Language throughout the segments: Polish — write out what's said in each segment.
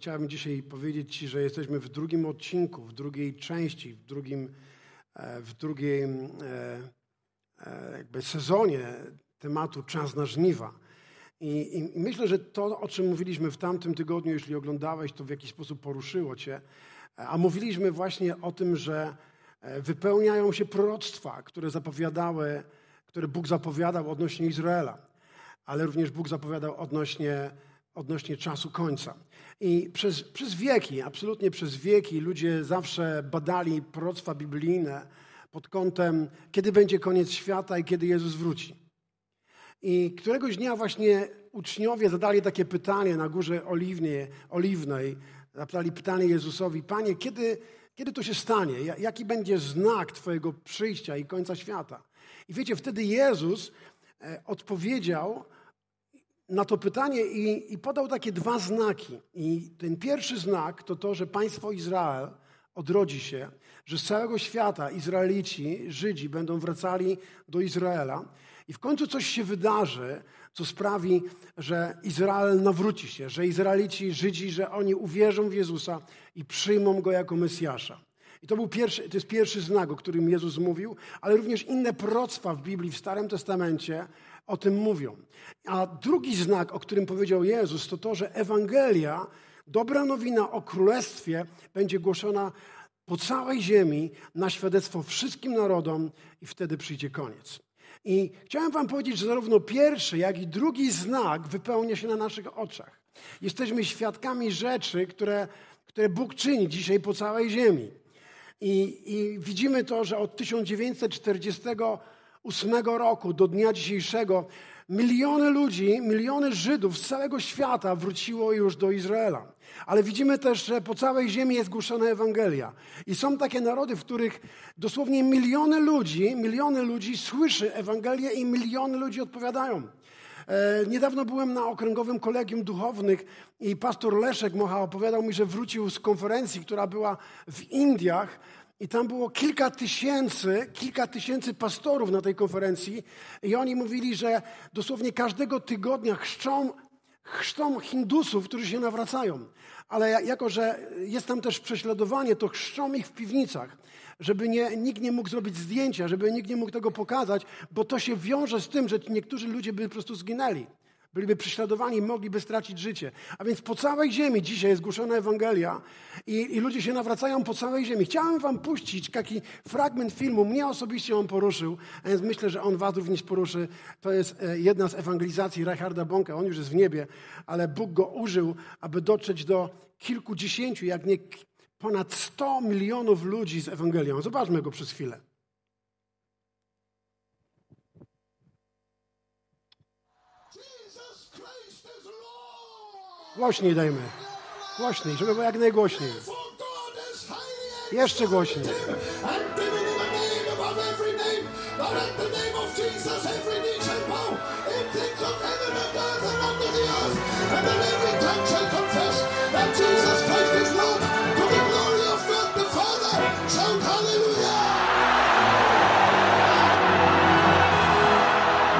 Chciałem dzisiaj powiedzieć Ci, że jesteśmy w drugim odcinku, w drugiej części, w drugim, e, w drugim e, e, jakby sezonie tematu Czas na żniwa. I, I, myślę, że to, o czym mówiliśmy w tamtym tygodniu, jeśli oglądałeś, to w jakiś sposób poruszyło Cię. A mówiliśmy właśnie o tym, że wypełniają się proroctwa, które zapowiadały, które Bóg zapowiadał odnośnie Izraela, ale również Bóg zapowiadał odnośnie odnośnie czasu końca. I przez, przez wieki, absolutnie przez wieki, ludzie zawsze badali proroctwa biblijne pod kątem, kiedy będzie koniec świata i kiedy Jezus wróci. I któregoś dnia właśnie uczniowie zadali takie pytanie na górze Oliwnie, Oliwnej. Zadali pytanie Jezusowi, Panie, kiedy, kiedy to się stanie? Jaki będzie znak Twojego przyjścia i końca świata? I wiecie, wtedy Jezus e, odpowiedział na to pytanie i, i podał takie dwa znaki. I ten pierwszy znak to to, że państwo Izrael odrodzi się, że z całego świata Izraelici, Żydzi będą wracali do Izraela i w końcu coś się wydarzy, co sprawi, że Izrael nawróci się, że Izraelici, Żydzi, że oni uwierzą w Jezusa i przyjmą Go jako Mesjasza. I to, był pierwszy, to jest pierwszy znak, o którym Jezus mówił, ale również inne proroctwa w Biblii, w Starym Testamencie o tym mówią. A drugi znak, o którym powiedział Jezus, to to, że Ewangelia, dobra nowina o Królestwie będzie głoszona po całej ziemi na świadectwo wszystkim narodom i wtedy przyjdzie koniec. I chciałem wam powiedzieć, że zarówno pierwszy, jak i drugi znak wypełnia się na naszych oczach. Jesteśmy świadkami rzeczy, które, które Bóg czyni dzisiaj po całej ziemi. I, I widzimy to, że od 1948 roku do dnia dzisiejszego miliony ludzi, miliony Żydów z całego świata wróciło już do Izraela. Ale widzimy też, że po całej ziemi jest głoszona Ewangelia. I są takie narody, w których dosłownie miliony ludzi, miliony ludzi słyszy Ewangelię i miliony ludzi odpowiadają. E, niedawno byłem na okręgowym kolegium duchownych i pastor Leszek Mocha opowiadał mi, że wrócił z konferencji, która była w Indiach. I tam było kilka tysięcy, kilka tysięcy pastorów na tej konferencji i oni mówili, że dosłownie każdego tygodnia chrzczą, chrzczą Hindusów, którzy się nawracają. Ale jako, że jest tam też prześladowanie, to chrzczą ich w piwnicach żeby nie, nikt nie mógł zrobić zdjęcia, żeby nikt nie mógł tego pokazać, bo to się wiąże z tym, że niektórzy ludzie by po prostu zginęli. Byliby prześladowani, mogliby stracić życie. A więc po całej ziemi dzisiaj jest głoszona Ewangelia i, i, ludzie się nawracają po całej ziemi. Chciałem wam puścić taki fragment filmu. Mnie osobiście on poruszył, a więc myślę, że on was również poruszy. To jest e, jedna z ewangelizacji Reicharda Bonka. On już jest w niebie, ale Bóg go użył, aby dotrzeć do kilkudziesięciu, jak nie ponad 100 milionów ludzi z Ewangelią. Zobaczmy go przez chwilę. Głośniej dajmy. Głośniej, żeby było jak najgłośniej. Jeszcze głośniej.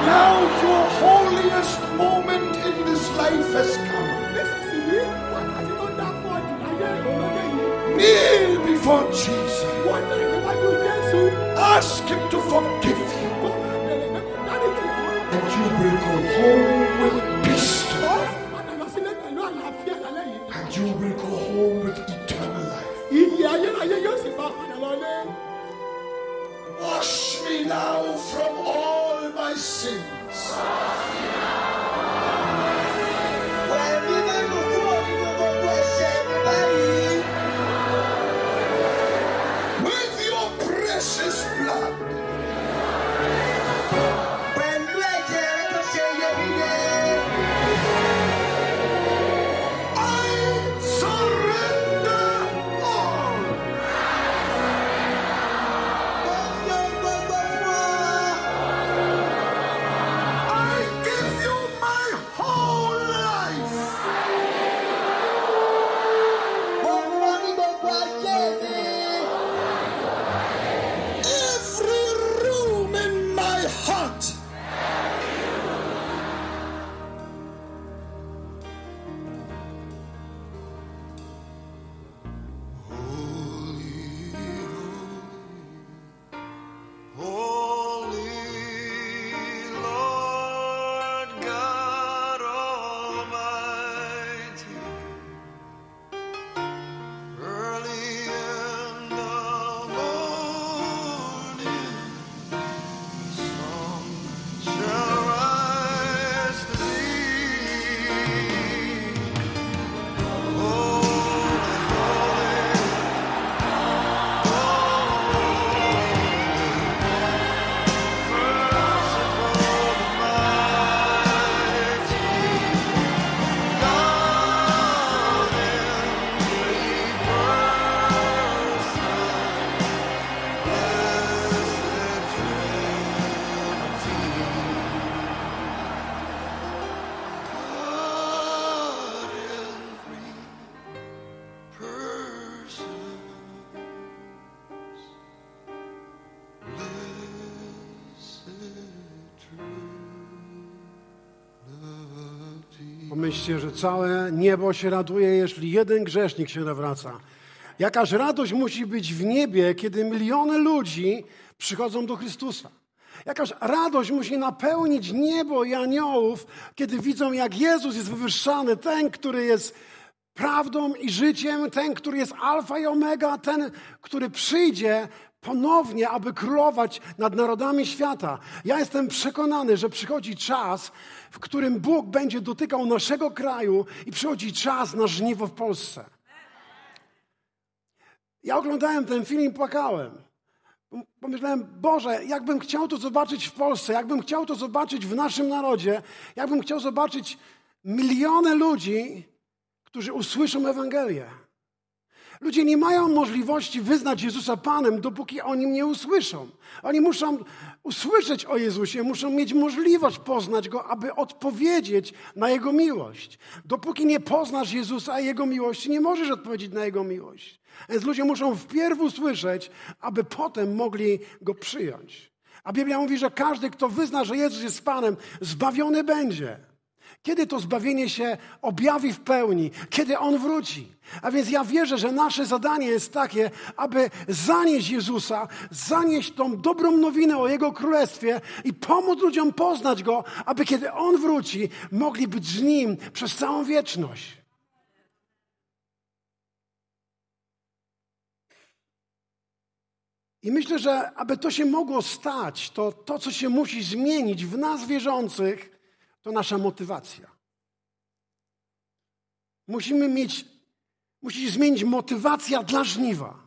Now your holiest moment in this life has come. Kneel before Jesus. Ask Him to forgive you. And you will go home with peace. And you will go home with eternal life. Wash me now from all my sins. Pomyślcie, że całe niebo się raduje, jeśli jeden grzesznik się nawraca. Jakaż radość musi być w niebie, kiedy miliony ludzi przychodzą do Chrystusa. Jakaż radość musi napełnić niebo i aniołów, kiedy widzą, jak Jezus jest wywyższany, ten, który jest prawdą i życiem, ten, który jest alfa i omega, ten, który przyjdzie ponownie, aby królować nad narodami świata. Ja jestem przekonany, że przychodzi czas, w którym Bóg będzie dotykał naszego kraju i przychodzi czas na żniwo w Polsce. Ja oglądałem ten film i płakałem. Pomyślałem, Boże, jakbym chciał to zobaczyć w Polsce, jakbym chciał to zobaczyć w naszym narodzie, jakbym chciał zobaczyć miliony ludzi, którzy usłyszą Ewangelię. Ludzie nie mają możliwości wyznać Jezusa Panem, dopóki o Nim nie usłyszą. Oni muszą usłyszeć o Jezusie, muszą mieć możliwość poznać Go, aby odpowiedzieć na Jego miłość. Dopóki nie poznasz Jezusa i Jego miłości, nie możesz odpowiedzieć na Jego miłość. Więc ludzie muszą wpierw usłyszeć, aby potem mogli Go przyjąć. A Biblia mówi, że każdy, kto wyzna, że Jezus jest Panem, zbawiony będzie. Kiedy to zbawienie się objawi w pełni? Kiedy On wróci? A więc ja wierzę, że nasze zadanie jest takie, aby zanieść Jezusa, zanieść tą dobrą nowinę o Jego Królestwie i pomóc ludziom poznać Go, aby kiedy On wróci, mogli być z Nim przez całą wieczność. I myślę, że aby to się mogło stać, to to, co się musi zmienić w nas wierzących, to nasza motywacja. Musimy mieć, musi się zmienić motywacja dla żniwa.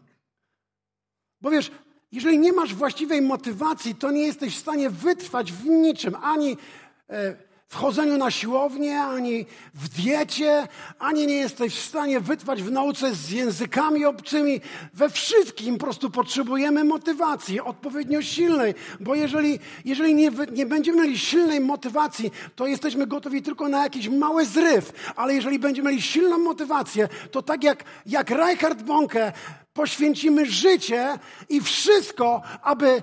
Bo wiesz, jeżeli nie masz właściwej motywacji, to nie jesteś w stanie wytrwać w niczym, ani e, w chodzeniu na siłownię, ani w diecie, ani nie jesteś w stanie wytrwać w nauce z językami obcymi. We wszystkim po prostu potrzebujemy motywacji, odpowiednio silnej, bo jeżeli, jeżeli nie, nie będziemy mieli silnej motywacji, to jesteśmy gotowi tylko na jakiś mały zryw, ale jeżeli będziemy mieli silną motywację, to tak jak, jak Reinhard Bonke poświęcimy życie i wszystko, aby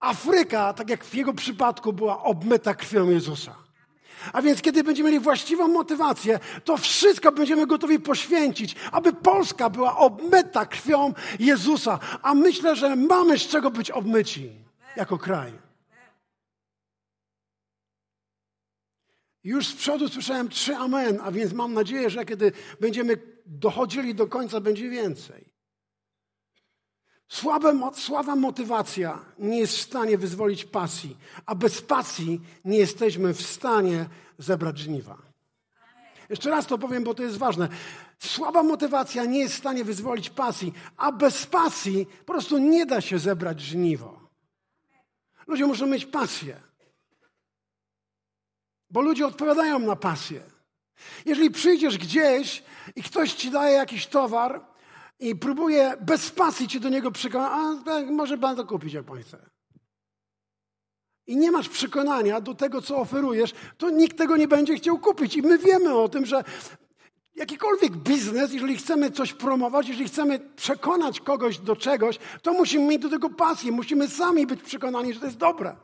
Afryka, tak jak w jego przypadku, była obmyta krwią Jezusa. A więc, kiedy będziemy mieli właściwą motywację, to wszystko będziemy gotowi poświęcić, aby Polska była obmyta krwią Jezusa. A myślę, że mamy z czego być obmyci jako kraj. Już z przodu słyszałem trzy amen, a więc mam nadzieję, że kiedy będziemy dochodzili do końca, będzie więcej. Słabe, słaba motywacja nie jest w stanie wyzwolić pasji, a bez pasji nie jesteśmy w stanie zebrać żniwa. Jeszcze raz to powiem, bo to jest ważne. Słaba motywacja nie jest w stanie wyzwolić pasji, a bez pasji po prostu nie da się zebrać żniwo. Ludzie muszą mieć pasję, bo ludzie odpowiadają na pasję. Jeżeli przyjdziesz gdzieś i ktoś ci daje jakiś towar, i próbuje bez pasji cię do niego przekonać, a tak, może pan to kupić, jak pan chce. I nie masz przekonania do tego, co oferujesz, to nikt tego nie będzie chciał kupić. I my wiemy o tym, że jakikolwiek biznes, jeżeli chcemy coś promować, jeżeli chcemy przekonać kogoś do czegoś, to musimy mieć do tego pasję, musimy sami być przekonani, że to jest dobre.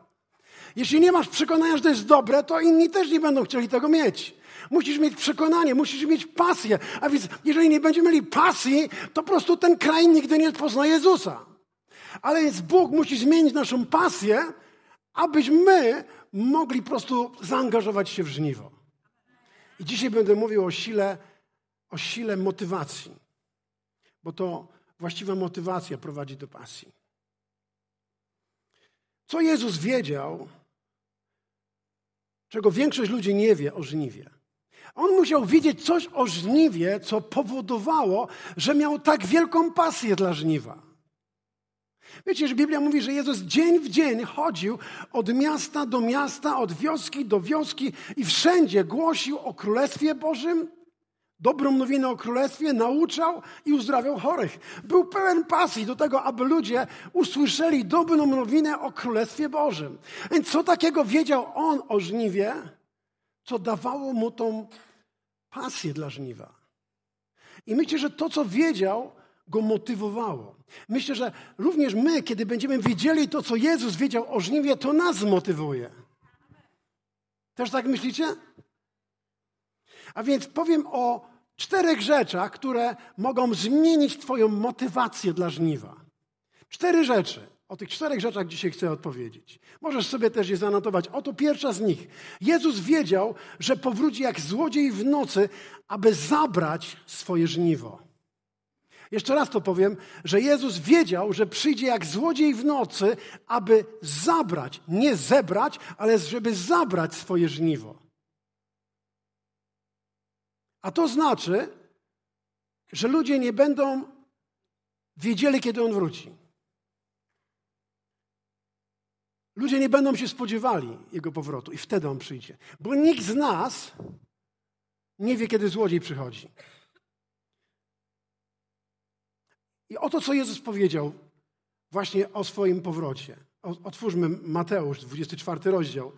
Jeśli nie masz przekonania, że to jest dobre, to inni też nie będą chcieli tego mieć. Musisz mieć przekonanie, musisz mieć pasję. A więc, jeżeli nie będziemy mieli pasji, to po prostu ten kraj nigdy nie pozna Jezusa. Ale jest Bóg musi zmienić naszą pasję, abyśmy mogli po prostu zaangażować się w żniwo. I dzisiaj będę mówił o sile, o sile motywacji, bo to właściwa motywacja prowadzi do pasji. Co Jezus wiedział, czego większość ludzi nie wie o żniwie? On musiał wiedzieć coś o żniwie, co powodowało, że miał tak wielką pasję dla żniwa. Wiecie, że Biblia mówi, że Jezus dzień w dzień chodził od miasta do miasta, od wioski do wioski i wszędzie głosił o Królestwie Bożym, dobrą nowinę o Królestwie, nauczał i uzdrawiał chorych. Był pełen pasji do tego, aby ludzie usłyszeli dobrą nowinę o Królestwie Bożym. Więc co takiego wiedział on o żniwie, co dawało mu tą pasję dla żniwa. I myślę, że to, co wiedział, go motywowało. Myślę, że również my, kiedy będziemy wiedzieli to, co Jezus wiedział o żniwie, to nas zmotywuje. Też tak myślicie? A więc powiem o czterech rzeczach, które mogą zmienić Twoją motywację dla żniwa. Cztery rzeczy. O tych czterech rzeczach dzisiaj chcę odpowiedzieć. Możesz sobie też je zanotować. Oto pierwsza z nich. Jezus wiedział, że powróci jak złodziej w nocy, aby zabrać swoje żniwo. Jeszcze raz to powiem, że Jezus wiedział, że przyjdzie jak złodziej w nocy, aby zabrać, nie zebrać, ale żeby zabrać swoje żniwo. A to znaczy, że ludzie nie będą wiedzieli, kiedy on wróci. Ludzie nie będą się spodziewali jego powrotu i wtedy on przyjdzie. Bo nikt z nas nie wie, kiedy złodziej przychodzi. I oto, co Jezus powiedział właśnie o swoim powrocie. Otwórzmy Mateusz, 24 rozdział.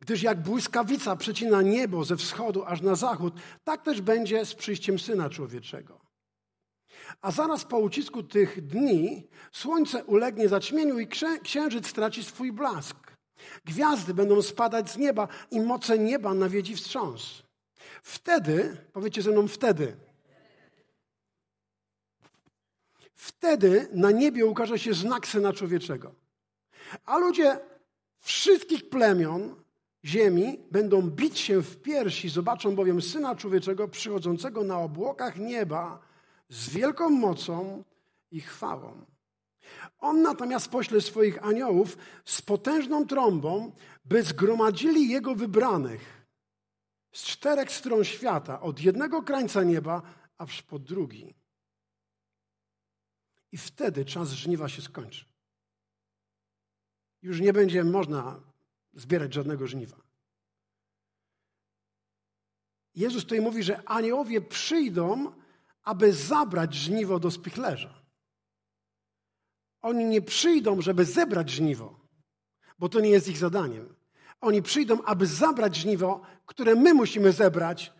Gdyż jak błyskawica przecina niebo ze wschodu aż na zachód, tak też będzie z przyjściem Syna Człowieczego. A zaraz po ucisku tych dni słońce ulegnie zaćmieniu i księżyc straci swój blask. Gwiazdy będą spadać z nieba i moce nieba nawiedzi wstrząs. Wtedy, powiecie ze mną wtedy, wtedy na niebie ukaże się znak Syna Człowieczego. A ludzie wszystkich plemion ziemi będą bić się w piersi, zobaczą bowiem Syna Człowieczego przychodzącego na obłokach nieba z wielką mocą i chwałą. On natomiast pośle swoich aniołów z potężną trąbą, by zgromadzili Jego wybranych z czterech stron świata, od jednego krańca nieba aż po drugi. I wtedy czas żniwa się skończy. Już nie będzie można zbierać żadnego żniwa. Jezus tutaj mówi, że aniołowie przyjdą, aby zabrać żniwo do spichlerza. Oni nie przyjdą, żeby zebrać żniwo, bo to nie jest ich zadaniem. Oni przyjdą, aby zabrać żniwo, które my musimy zebrać,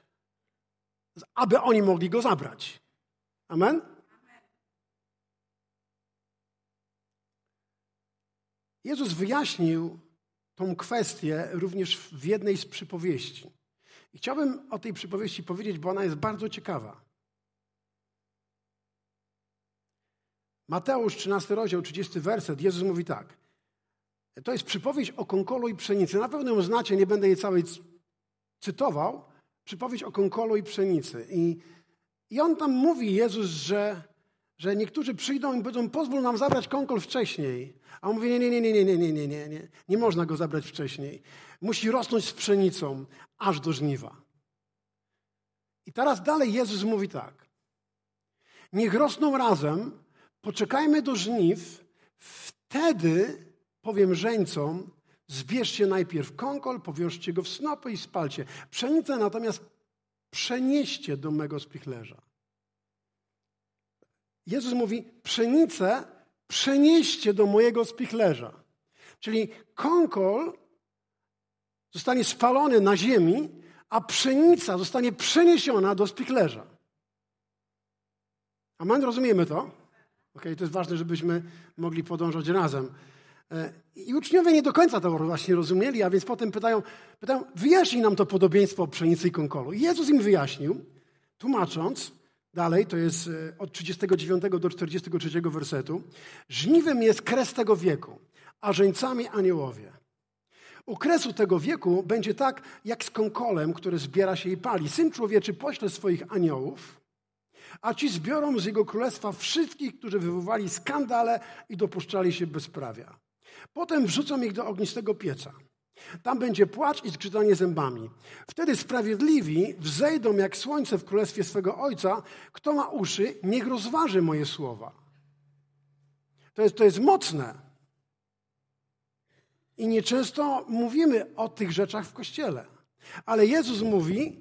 aby oni mogli go zabrać. Amen? Jezus wyjaśnił tą kwestię również w jednej z przypowieści. I chciałbym o tej przypowieści powiedzieć, bo ona jest bardzo ciekawa. Mateusz 13 rozdział, 30 werset, Jezus mówi tak. To jest przypowieść o konkolu i pszenicy. Na pewno ją znacie, nie będę jej całej cytował. Przypowieść o konkolu i pszenicy. I, i on tam mówi, Jezus, że, że niektórzy przyjdą i powiedzą, pozwól nam zabrać konkol wcześniej. A on mówi, nie, nie, nie, nie, nie, nie, nie, nie, nie. Nie można go zabrać wcześniej. Musi rosnąć z pszenicą aż do żniwa. I teraz dalej Jezus mówi tak. Niech rosną razem, poczekajmy do żniw, wtedy powiem żeńcom, zbierzcie najpierw kąkol, powiążcie go w snopy i spalcie. Pszenicę natomiast przenieście do mego spichlerza. Jezus mówi, pszenicę przenieście do mojego spichlerza. Czyli kąkol zostanie spalony na ziemi, a pszenica zostanie przeniesiona do spichlerza. Amen? Rozumiemy to? Okay, to jest ważne, żebyśmy mogli podążać razem. E, I uczniowie nie do końca to właśnie rozumieli, a więc potem pytają, pytają wyjaśnij nam to podobieństwo pszenicy i konkolu. I Jezus im wyjaśnił, tłumacząc, dalej, to jest e, od 39 do 43 wersetu, żniwem jest kres tego wieku, a żeńcami aniołowie. U kresu tego wieku będzie tak, jak z konkolem, który zbiera się i pali. Syn człowieczy pośle swoich aniołów, a ci zbiorą z jego królestwa wszystkich, którzy wywołali skandale i dopuszczali się bezprawia. Potem wrzucą ich do ognistego pieca. Tam będzie płacz i zgrzytanie zębami. Wtedy sprawiedliwi wzejdą jak słońce w królestwie swego Ojca. Kto ma uszy, niech rozważy moje słowa. To jest, to jest mocne. I nieczęsto mówimy o tych rzeczach w kościele. Ale Jezus mówi: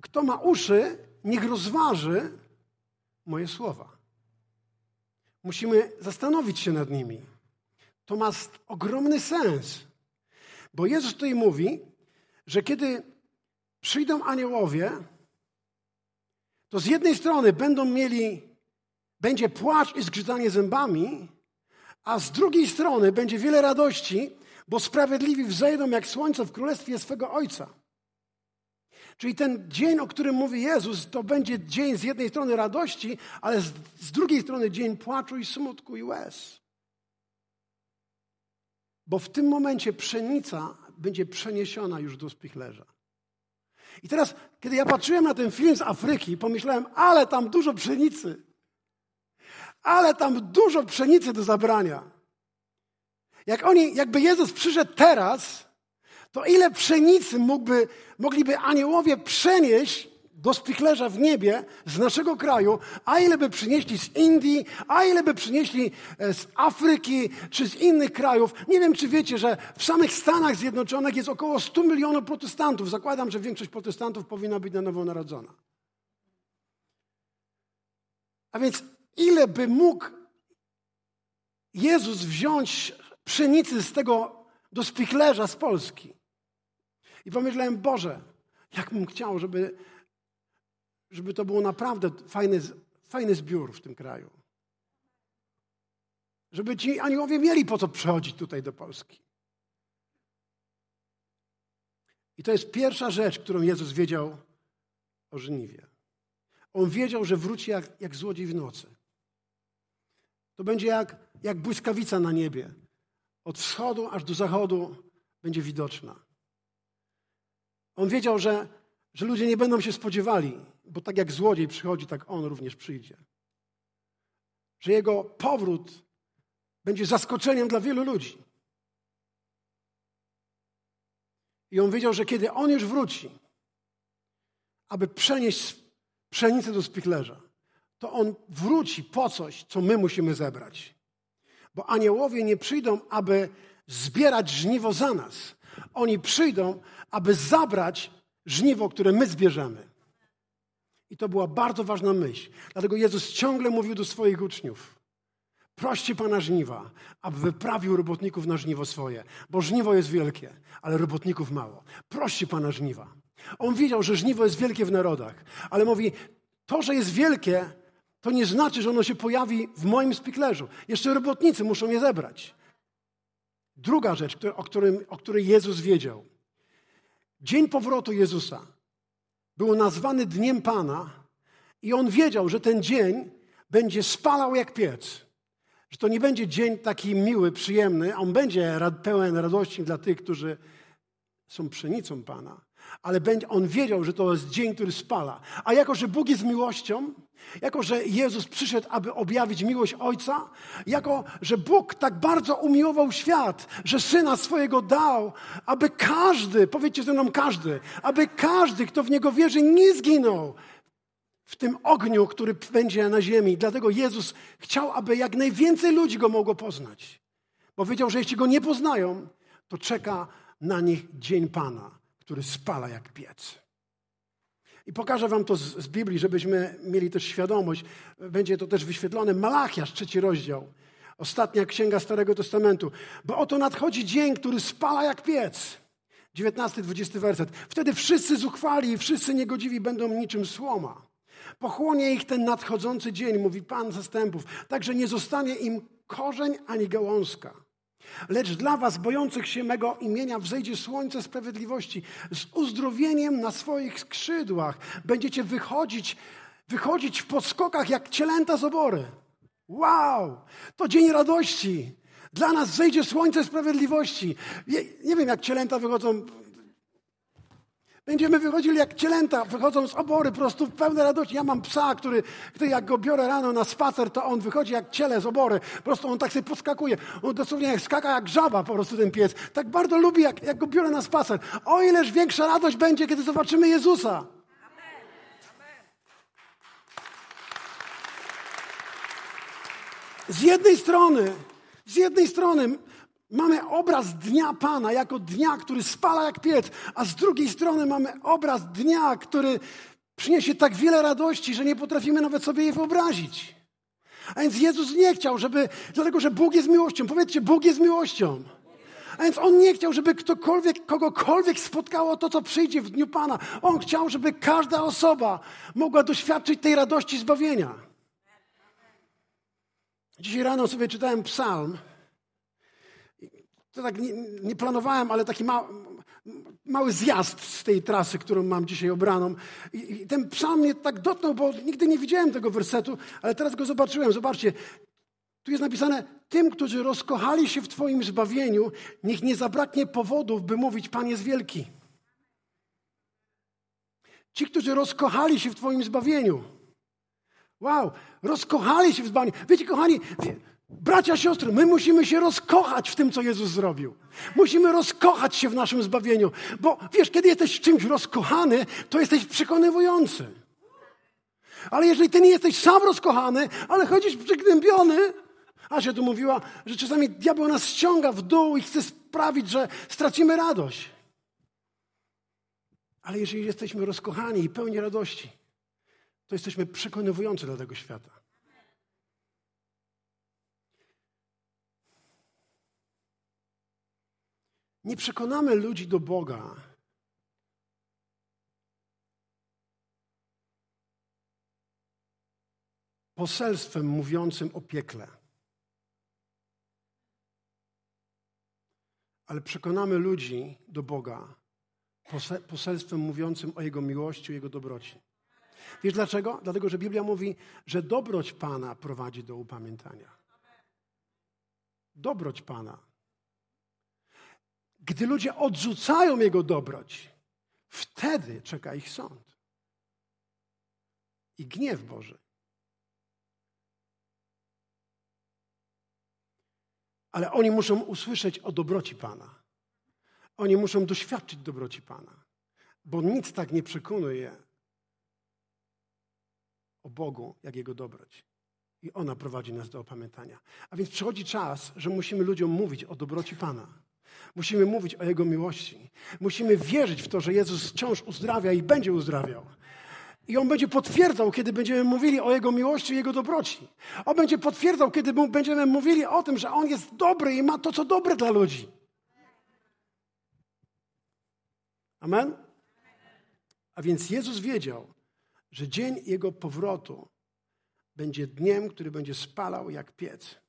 Kto ma uszy, niech rozważy moje słowa. Musimy zastanowić się nad nimi. To ma ogromny sens, bo Jezus tutaj mówi, że kiedy przyjdą aniołowie, to z jednej strony będą mieli, będzie płacz i zgrzytanie zębami, a z drugiej strony będzie wiele radości, bo sprawiedliwi wzejdą jak słońce w królestwie swego Ojca. Czyli ten dzień, o którym mówi Jezus, to będzie dzień z jednej strony radości, ale z, z drugiej strony dzień płaczu i smutku i łez. Bo w tym momencie pszenica będzie przeniesiona już do spichlerza. I teraz, kiedy ja patrzyłem na ten film z Afryki, pomyślałem, ale tam dużo pszenicy. Ale tam dużo pszenicy do zabrania. Jak oni, jakby Jezus przyszedł teraz, to ile pszenicy mógłby, mogliby aniołowie przenieść do spichlerza w niebie z naszego kraju, a ile by przynieśli z Indii, a ile by przynieśli e, z Afryki czy z innych krajów. Nie wiem, czy wiecie, że w samych Stanach Zjednoczonych jest około 100 milionów protestantów. Zakładam, że większość protestantów powinna być na nowo narodzona. A więc ile by mógł Jezus wziąć pszenicy z tego do spichlerza z Polski? I pomyślałem, Boże, jak bym chciał, żeby żeby to było naprawdę fajny, fajny zbiór w tym kraju. Żeby ci aniołowie mieli po co przychodzić tutaj do Polski. I to jest pierwsza rzecz, którą Jezus wiedział o żniwie. On wiedział, że wróci jak, jak złodziej w nocy. To będzie jak, jak błyskawica na niebie. Od wschodu aż do zachodu będzie widoczna. On wiedział, że, że ludzie nie będą się spodziewali, bo tak jak złodziej przychodzi, tak on również przyjdzie. Że jego powrót będzie zaskoczeniem dla wielu ludzi. I on wiedział, że kiedy on już wróci, aby przenieść pszenicę do spichlerza, to on wróci po coś, co my musimy zebrać. Bo aniołowie nie przyjdą, aby zbierać żniwo za nas. Oni przyjdą, aby zabrać żniwo, które my zbierzemy. I to była bardzo ważna myśl. Dlatego Jezus ciągle mówił do swoich uczniów: Proście Pana żniwa, aby wyprawił robotników na żniwo swoje, bo żniwo jest wielkie, ale robotników mało. Proście Pana żniwa. On wiedział, że żniwo jest wielkie w narodach, ale mówi: To, że jest wielkie, to nie znaczy, że ono się pojawi w moim spiklerzu. Jeszcze robotnicy muszą je zebrać. Druga rzecz, o, którym, o której Jezus wiedział. Dzień powrotu Jezusa był nazwany Dniem Pana i on wiedział, że ten dzień będzie spalał jak piec. Że to nie będzie dzień taki miły, przyjemny, on będzie pełen radości dla tych, którzy są pszenicą Pana. Ale on wiedział, że to jest dzień, który spala. A jako, że Bóg jest miłością, jako, że Jezus przyszedł, aby objawić miłość Ojca, jako, że Bóg tak bardzo umiłował świat, że Syna swojego dał, aby każdy, powiedzcie ze mną każdy, aby każdy, kto w Niego wierzy, nie zginął w tym ogniu, który będzie na ziemi. Dlatego Jezus chciał, aby jak najwięcej ludzi Go mogło poznać. Bo wiedział, że jeśli Go nie poznają, to czeka na nich dzień Pana, który spala jak piec. I pokażę wam to z, z, Biblii, żebyśmy mieli też świadomość. Będzie to też wyświetlone. Malachiasz, trzeci rozdział. Ostatnia księga Starego Testamentu. Bo oto nadchodzi dzień, który spala jak piec. 19-20 werset. Wtedy wszyscy zuchwali i wszyscy niegodziwi będą niczym słoma. Pochłonie ich ten nadchodzący dzień, mówi Pan zastępów. Także nie zostanie im korzeń ani gałązka. Lecz dla was, bojących się mego imienia, wzejdzie słońce sprawiedliwości z uzdrowieniem na swoich skrzydłach. Będziecie wychodzić, wychodzić w podskokach jak cielęta z obory. Wow! To dzień radości. Dla nas wzejdzie słońce sprawiedliwości. Nie, nie wiem, jak cielęta wychodzą Będziemy wychodzili jak cielęta, wychodzą z obory, po prostu w pełnej radości. Ja mam psa, który, który jak go biorę rano na spacer, to on wychodzi jak ciele z obory. Po prostu on tak sobie podskakuje. On dosłownie jak skaka jak żaba po prostu ten pies. Tak bardzo lubi, jak, jak go biorę na spacer. O ileż większa radość będzie, kiedy zobaczymy Jezusa. Z jednej strony, z jednej strony Mamy obraz dnia Pana jako dnia, który spala jak piec, a z drugiej strony mamy obraz dnia, który przyniesie tak wiele radości, że nie potrafimy nawet sobie jej wyobrazić. A więc Jezus nie chciał, żeby, dlatego że Bóg jest miłością. Powiedzcie, Bóg jest miłością. A więc On nie chciał, żeby ktokolwiek, kogokolwiek spotkało to, co przyjdzie w dniu Pana. On chciał, żeby każda osoba mogła doświadczyć tej radości zbawienia. Dzisiaj rano sobie czytałem psalm to tak nie, nie planowałem, ale taki ma, mały zjazd z tej trasy, którą mam dzisiaj obraną. I, I, ten psalm mnie tak dotknął, bo nigdy nie widziałem tego wersetu, ale teraz go zobaczyłem. Zobaczcie, tu jest napisane, tym, którzy rozkochali się w Twoim zbawieniu, niech nie zabraknie powodów, by mówić, Pan jest wielki. Ci, którzy rozkochali się w Twoim zbawieniu. Wow, rozkochali się w zbawieniu. Wiecie, kochani, wie, bracia, siostry, my musimy się rozkochać w tym, co Jezus zrobił. Musimy rozkochać się w naszym zbawieniu, bo wiesz, kiedy jesteś czymś rozkochany, to jesteś przekonywujący. Ale jeżeli ty nie jesteś sam rozkochany, ale chodzisz przygnębiony, Asia tu mówiła, że czasami diabeł nas ściąga w dół i chce sprawić, że stracimy radość. Ale jeżeli jesteśmy rozkochani i pełni radości, to jesteśmy przekonywujący dla tego świata. Nie przekonamy ludzi do Boga. Poselstwem mówiącym o piekle. Ale przekonamy ludzi do Boga poselstwem mówiącym o Jego miłości, o Jego dobroci. Wiesz dlaczego? Dlatego, że Biblia mówi, że dobroć Pana prowadzi do upamiętania. Dobroć Pana. Gdy ludzie odrzucają Jego dobroć, wtedy czeka ich sąd i gniew Boży. Ale oni muszą usłyszeć o dobroci Pana. Oni muszą doświadczyć dobroci Pana, bo nic tak nie przekonuje o Bogu, jak Jego dobroć. I ona prowadzi nas do opamiętania. A więc przychodzi czas, że musimy ludziom mówić o dobroci Pana. Musimy mówić o Jego miłości. Musimy wierzyć w to, że Jezus wciąż uzdrawia i będzie uzdrawiał. I On będzie potwierdzał, kiedy będziemy mówili o Jego miłości i Jego dobroci. On będzie potwierdzał, kiedy będziemy mówili o tym, że On jest dobry i ma to, co dobre dla ludzi. Amen? A więc Jezus wiedział, że dzień Jego powrotu będzie dniem, który będzie spalał jak piec.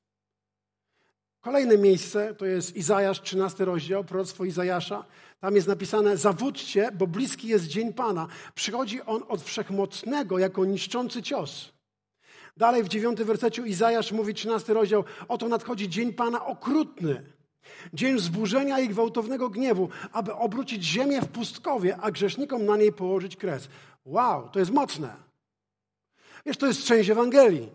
Kolejne miejsce to jest Izajasz, 13 rozdział, proroctwo Izajasza. Tam jest napisane: Zawódźcie, bo bliski jest dzień Pana. Przychodzi on od wszechmocnego jako niszczący cios. Dalej w dziewiątym wersecie Izajasz mówi, 13 rozdział: Oto nadchodzi dzień Pana okrutny. Dzień zburzenia i gwałtownego gniewu, aby obrócić ziemię w pustkowie, a grzesznikom na niej położyć kres. Wow, to jest mocne. Wiesz, to jest część Ewangelii.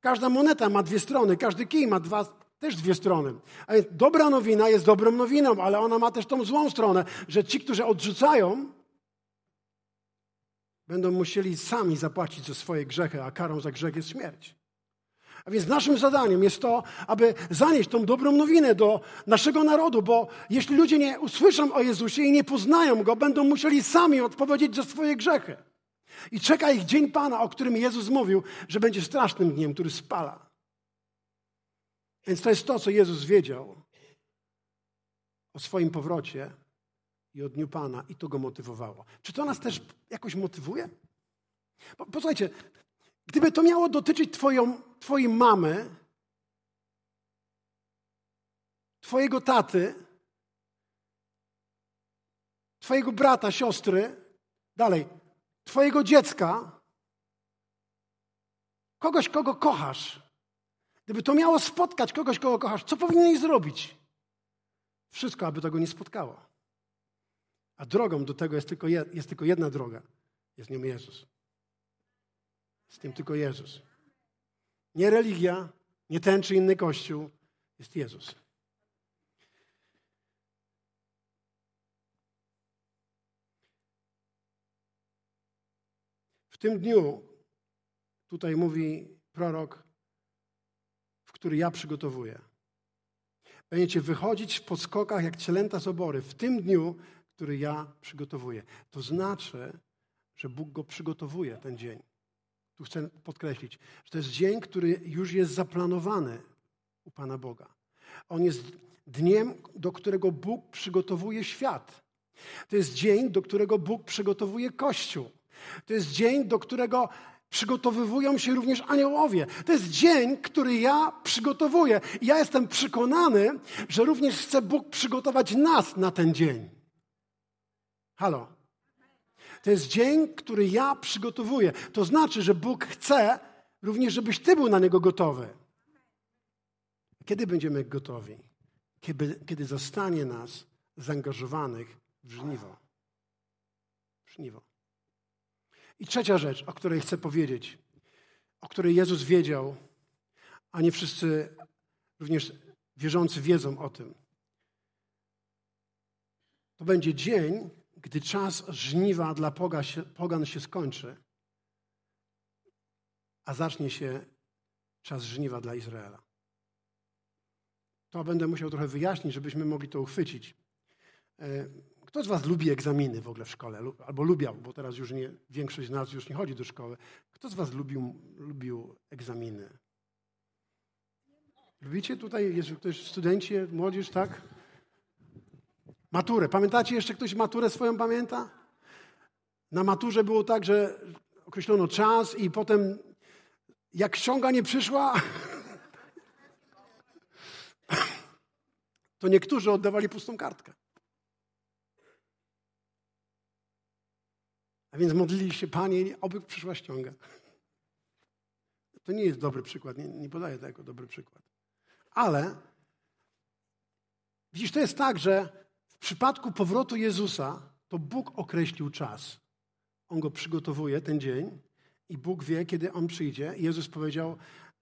Każda moneta ma dwie strony, każdy kij ma dwa, też dwie strony. A więc dobra nowina jest dobrą nowiną, ale ona ma też tą złą stronę, że ci, którzy odrzucają, będą musieli sami zapłacić za swoje grzechy, a karą za grzech jest śmierć. A więc naszym zadaniem jest to, aby zanieść tą dobrą nowinę do naszego narodu, bo jeśli ludzie nie usłyszą o Jezusie i nie poznają Go, będą musieli sami odpowiedzieć za swoje grzechy. I czeka ich dzień Pana, o którym Jezus mówił, że będzie strasznym dniem, który spala. Więc to jest to, co Jezus wiedział o swoim powrocie i o dniu Pana, i to go motywowało. Czy to nas też jakoś motywuje? posłuchajcie, gdyby to miało dotyczyć twoją, Twojej mamy, Twojego taty, Twojego brata, siostry, dalej, Twojego dziecka, kogoś, kogo kochasz, Gdyby to miało spotkać kogoś, kogo kochasz, co powinieneś zrobić? Wszystko, aby tego nie spotkało. A drogą do tego jest tylko, jest tylko jedna droga. Jest nią Jezus. Jest tym tylko Jezus. Nie religia, nie ten czy inny kościół. Jest Jezus. W tym dniu, tutaj mówi prorok, który ja przygotowuję. Będziecie wychodzić w podskokach jak cielęta z obory w tym dniu, który ja przygotowuję. To znaczy, że Bóg go przygotowuje, ten dzień. Tu chcę podkreślić, że to jest dzień, który już jest zaplanowany u Pana Boga. On jest dniem, do którego Bóg przygotowuje świat. To jest dzień, do którego Bóg przygotowuje Kościół. To jest dzień, do którego przygotowywują się również aniołowie. To jest dzień, który ja przygotowuję. I ja jestem przekonany, że również chce Bóg przygotować nas na ten dzień. Halo. To jest dzień, który ja przygotowuję. To znaczy, że Bóg chce również, żebyś ty był na niego gotowy. Kiedy będziemy gotowi? Kiedy, kiedy zostanie nas zaangażowanych w żniwo. W żniwo. I trzecia rzecz, o której chcę powiedzieć, o której Jezus wiedział, a nie wszyscy również wierzący wiedzą o tym. To będzie dzień, gdy czas żniwa dla pogan się skończy, a zacznie się czas żniwa dla Izraela. To będę musiał trochę wyjaśnić, żebyśmy mogli to uchwycić. Kto z Was lubi egzaminy w ogóle w szkole? Albo lubiał, bo teraz już nie, większość z nas już nie chodzi do szkoły. Kto z Was lubił, lubił egzaminy? Lubicie tutaj, jest ktoś, studenci, młodzież, tak? Maturę. Pamiętacie jeszcze ktoś maturę swoją pamięta? Na maturze było tak, że określono czas i potem jak ściąga nie przyszła, to niektórzy oddawali pustą kartkę. A więc modlili się, Panie, oby przyszła ściąga. To nie jest dobry przykład, nie, nie podaję tego jako dobry przykład. Ale widzisz, to jest tak, że w przypadku powrotu Jezusa to Bóg określił czas. On go przygotowuje, ten dzień, i Bóg wie, kiedy On przyjdzie. Jezus powiedział,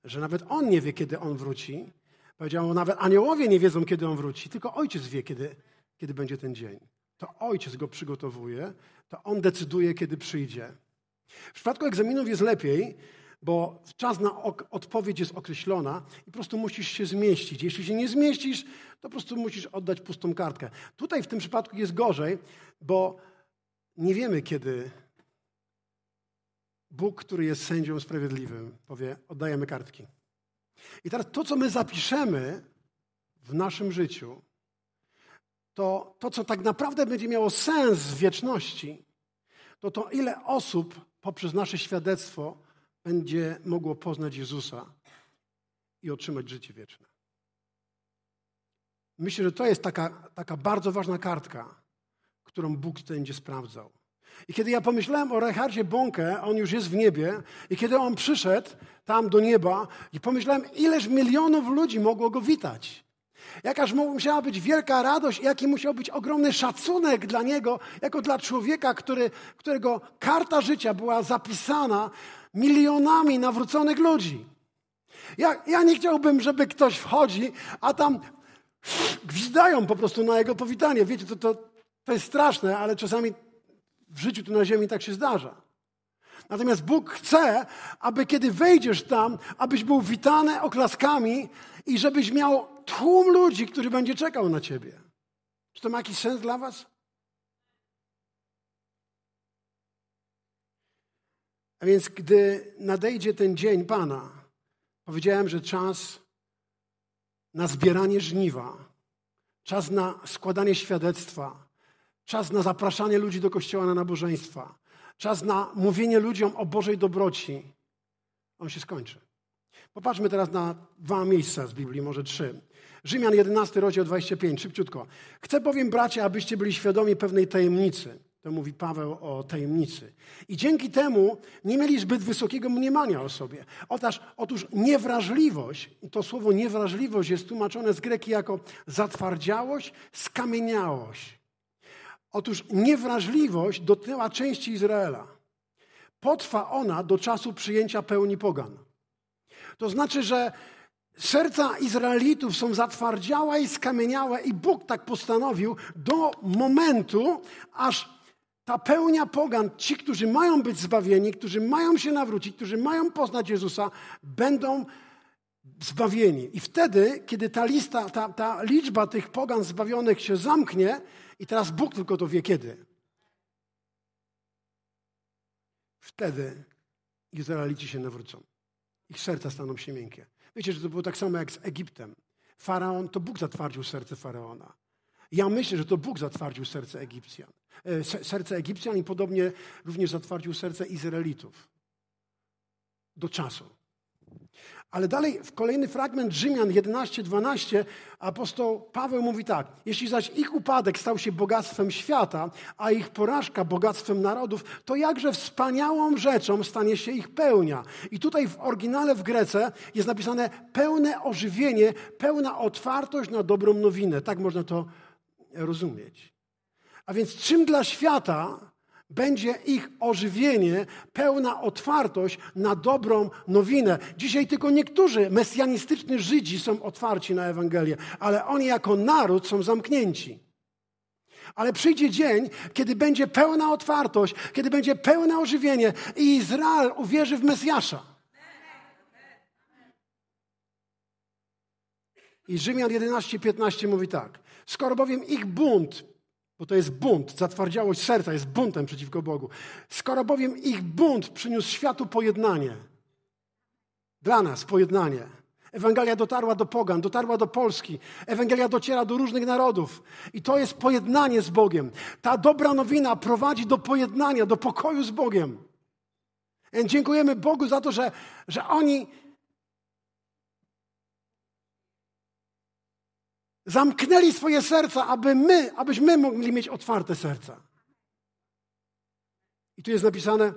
że nawet On nie wie, kiedy On wróci. Powiedział, nawet aniołowie nie wiedzą, kiedy On wróci, tylko Ojciec wie, kiedy, kiedy będzie ten dzień. To Ojciec go przygotowuje, to On decyduje, kiedy przyjdzie. W przypadku egzaminów jest lepiej, bo czas na odpowiedź jest określona i po prostu musisz się zmieścić. Jeśli się nie zmieścisz, to po prostu musisz oddać pustą kartkę. Tutaj w tym przypadku jest gorzej, bo nie wiemy, kiedy Bóg, który jest sędzią sprawiedliwym, powie: oddajemy kartki. I teraz to, co my zapiszemy w naszym życiu, to to, co tak naprawdę będzie miało sens w wieczności, to to, ile osób poprzez nasze świadectwo będzie mogło poznać Jezusa i otrzymać życie wieczne. Myślę, że to jest taka, taka bardzo ważna kartka, którą Bóg będzie sprawdzał. I kiedy ja pomyślałem o Rechardzie Bonke, on już jest w niebie, i kiedy on przyszedł tam do nieba, i pomyślałem, ileż milionów ludzi mogło go witać. Jakaż musiała być wielka radość, jaki musiał być ogromny szacunek dla niego, jako dla człowieka, który, którego karta życia była zapisana milionami nawróconych ludzi. Ja, ja nie chciałbym, żeby ktoś wchodzi, a tam gwizdają po prostu na jego powitanie. Wiecie, to, to, to jest straszne, ale czasami w życiu tu na ziemi tak się zdarza. Natomiast Bóg chce, aby kiedy wejdziesz tam, abyś był witany oklaskami i żebyś miał tłum ludzi, który będzie czekał na ciebie. Czy to ma jakiś sens dla was? A więc, gdy nadejdzie ten dzień Pana, powiedziałem, że czas na zbieranie żniwa, czas na składanie świadectwa, czas na zapraszanie ludzi do kościoła na nabożeństwa, czas na mówienie ludziom o Bożej dobroci, on się skończy. Popatrzmy teraz na dwa miejsca z Biblii, może trzy. Rzymian 11, rozdział 25, szybciutko. Chcę bowiem, bracia, abyście byli świadomi pewnej tajemnicy. To mówi Paweł o tajemnicy. I dzięki temu nie mieli zbyt wysokiego mniemania o sobie. Otóż, otóż niewrażliwość, i to słowo niewrażliwość jest tłumaczone z greki jako zatwardziałość, skamieniałość. Otóż niewrażliwość dotyła części Izraela. Potrwa ona do czasu przyjęcia pełni pogan. To znaczy, że serca Izraelitów są zatwardziałe i skamieniałe i Bóg tak postanowił do momentu, aż ta pełnia pogan, ci, którzy mają być zbawieni, którzy mają się nawrócić, którzy mają poznać Jezusa, będą zbawieni. I wtedy, kiedy ta lista, ta, ta liczba tych pogan zbawionych się zamknie, i teraz Bóg tylko to wie kiedy. Wtedy Izraelici się nawrócą. Ich serca staną się miękkie. Wiecie, że to było tak samo jak z Egiptem. Faraon, to Bóg zatwardził serce Faraona. Ja myślę, że to Bóg zatwardził serce Egipcjan. E, serce Egipcjan i podobnie również zatwardził serce Izraelitów. Do czasu. Ale dalej w kolejny fragment Rzymian 11-12 apostoł Paweł mówi tak: Jeśli zaś ich upadek stał się bogactwem świata, a ich porażka bogactwem narodów, to jakże wspaniałą rzeczą stanie się ich pełnia. I tutaj w oryginale w Grece jest napisane pełne ożywienie, pełna otwartość na dobrą nowinę. Tak można to rozumieć. A więc czym dla świata będzie ich ożywienie, pełna otwartość na dobrą nowinę. Dzisiaj tylko niektórzy mesjanistyczni Żydzi są otwarci na Ewangelię, ale oni jako naród są zamknięci. Ale przyjdzie dzień, kiedy będzie pełna otwartość, kiedy będzie pełne ożywienie i Izrael uwierzy w Mesjasza. I Rzymian 11:15 mówi tak: Skoro bowiem ich bunt bo to jest bunt, zatwardziałość serca jest buntem przeciwko Bogu. Skoro bowiem ich bunt przyniósł światu pojednanie, dla nas pojednanie. Ewangelia dotarła do Pogan, dotarła do Polski. Ewangelia dociera do różnych narodów. I to jest pojednanie z Bogiem. Ta dobra nowina prowadzi do pojednania, do pokoju z Bogiem. Dziękujemy Bogu za to, że, że oni Zamknęli swoje serca, aby my, abyśmy mogli mieć otwarte serca. I tu jest napisane,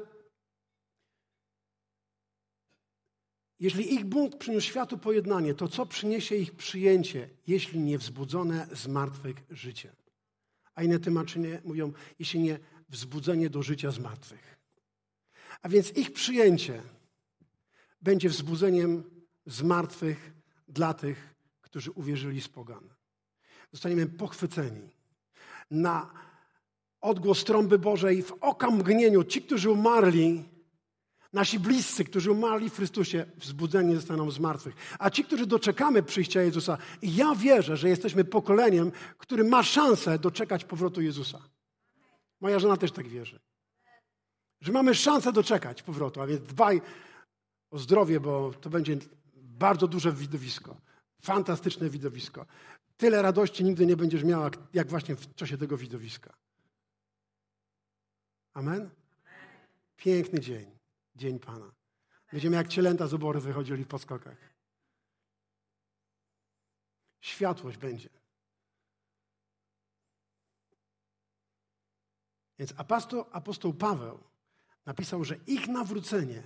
jeśli ich bunt przyniósł światu pojednanie, to co przyniesie ich przyjęcie, jeśli nie wzbudzone z martwych życie? A inne tłumaczenie mówią, jeśli nie wzbudzenie do życia z martwych. A więc ich przyjęcie będzie wzbudzeniem z martwych dla tych, którzy uwierzyli z pogan zostaniemy pochwyceni na odgłos trąby Bożej w okamgnieniu. Ci, którzy umarli, nasi bliscy, którzy umarli w Chrystusie, wzbudzeni zostaną z martwych. A ci, którzy doczekamy przyjścia Jezusa, ja wierzę, że jesteśmy pokoleniem, który ma szansę doczekać powrotu Jezusa. Moja żona też tak wierzy. Że mamy szansę doczekać powrotu, a więc dbaj o zdrowie, bo to będzie bardzo duże widowisko. Fantastyczne widowisko. Tyle radości nigdy nie będziesz miała, jak właśnie w czasie tego widowiska. Amen? Piękny dzień. Dzień Pana. Będziemy jak cielęta z obory wychodzili po skokach. Światłość będzie. Więc apostoł, apostoł Paweł napisał, że ich nawrócenie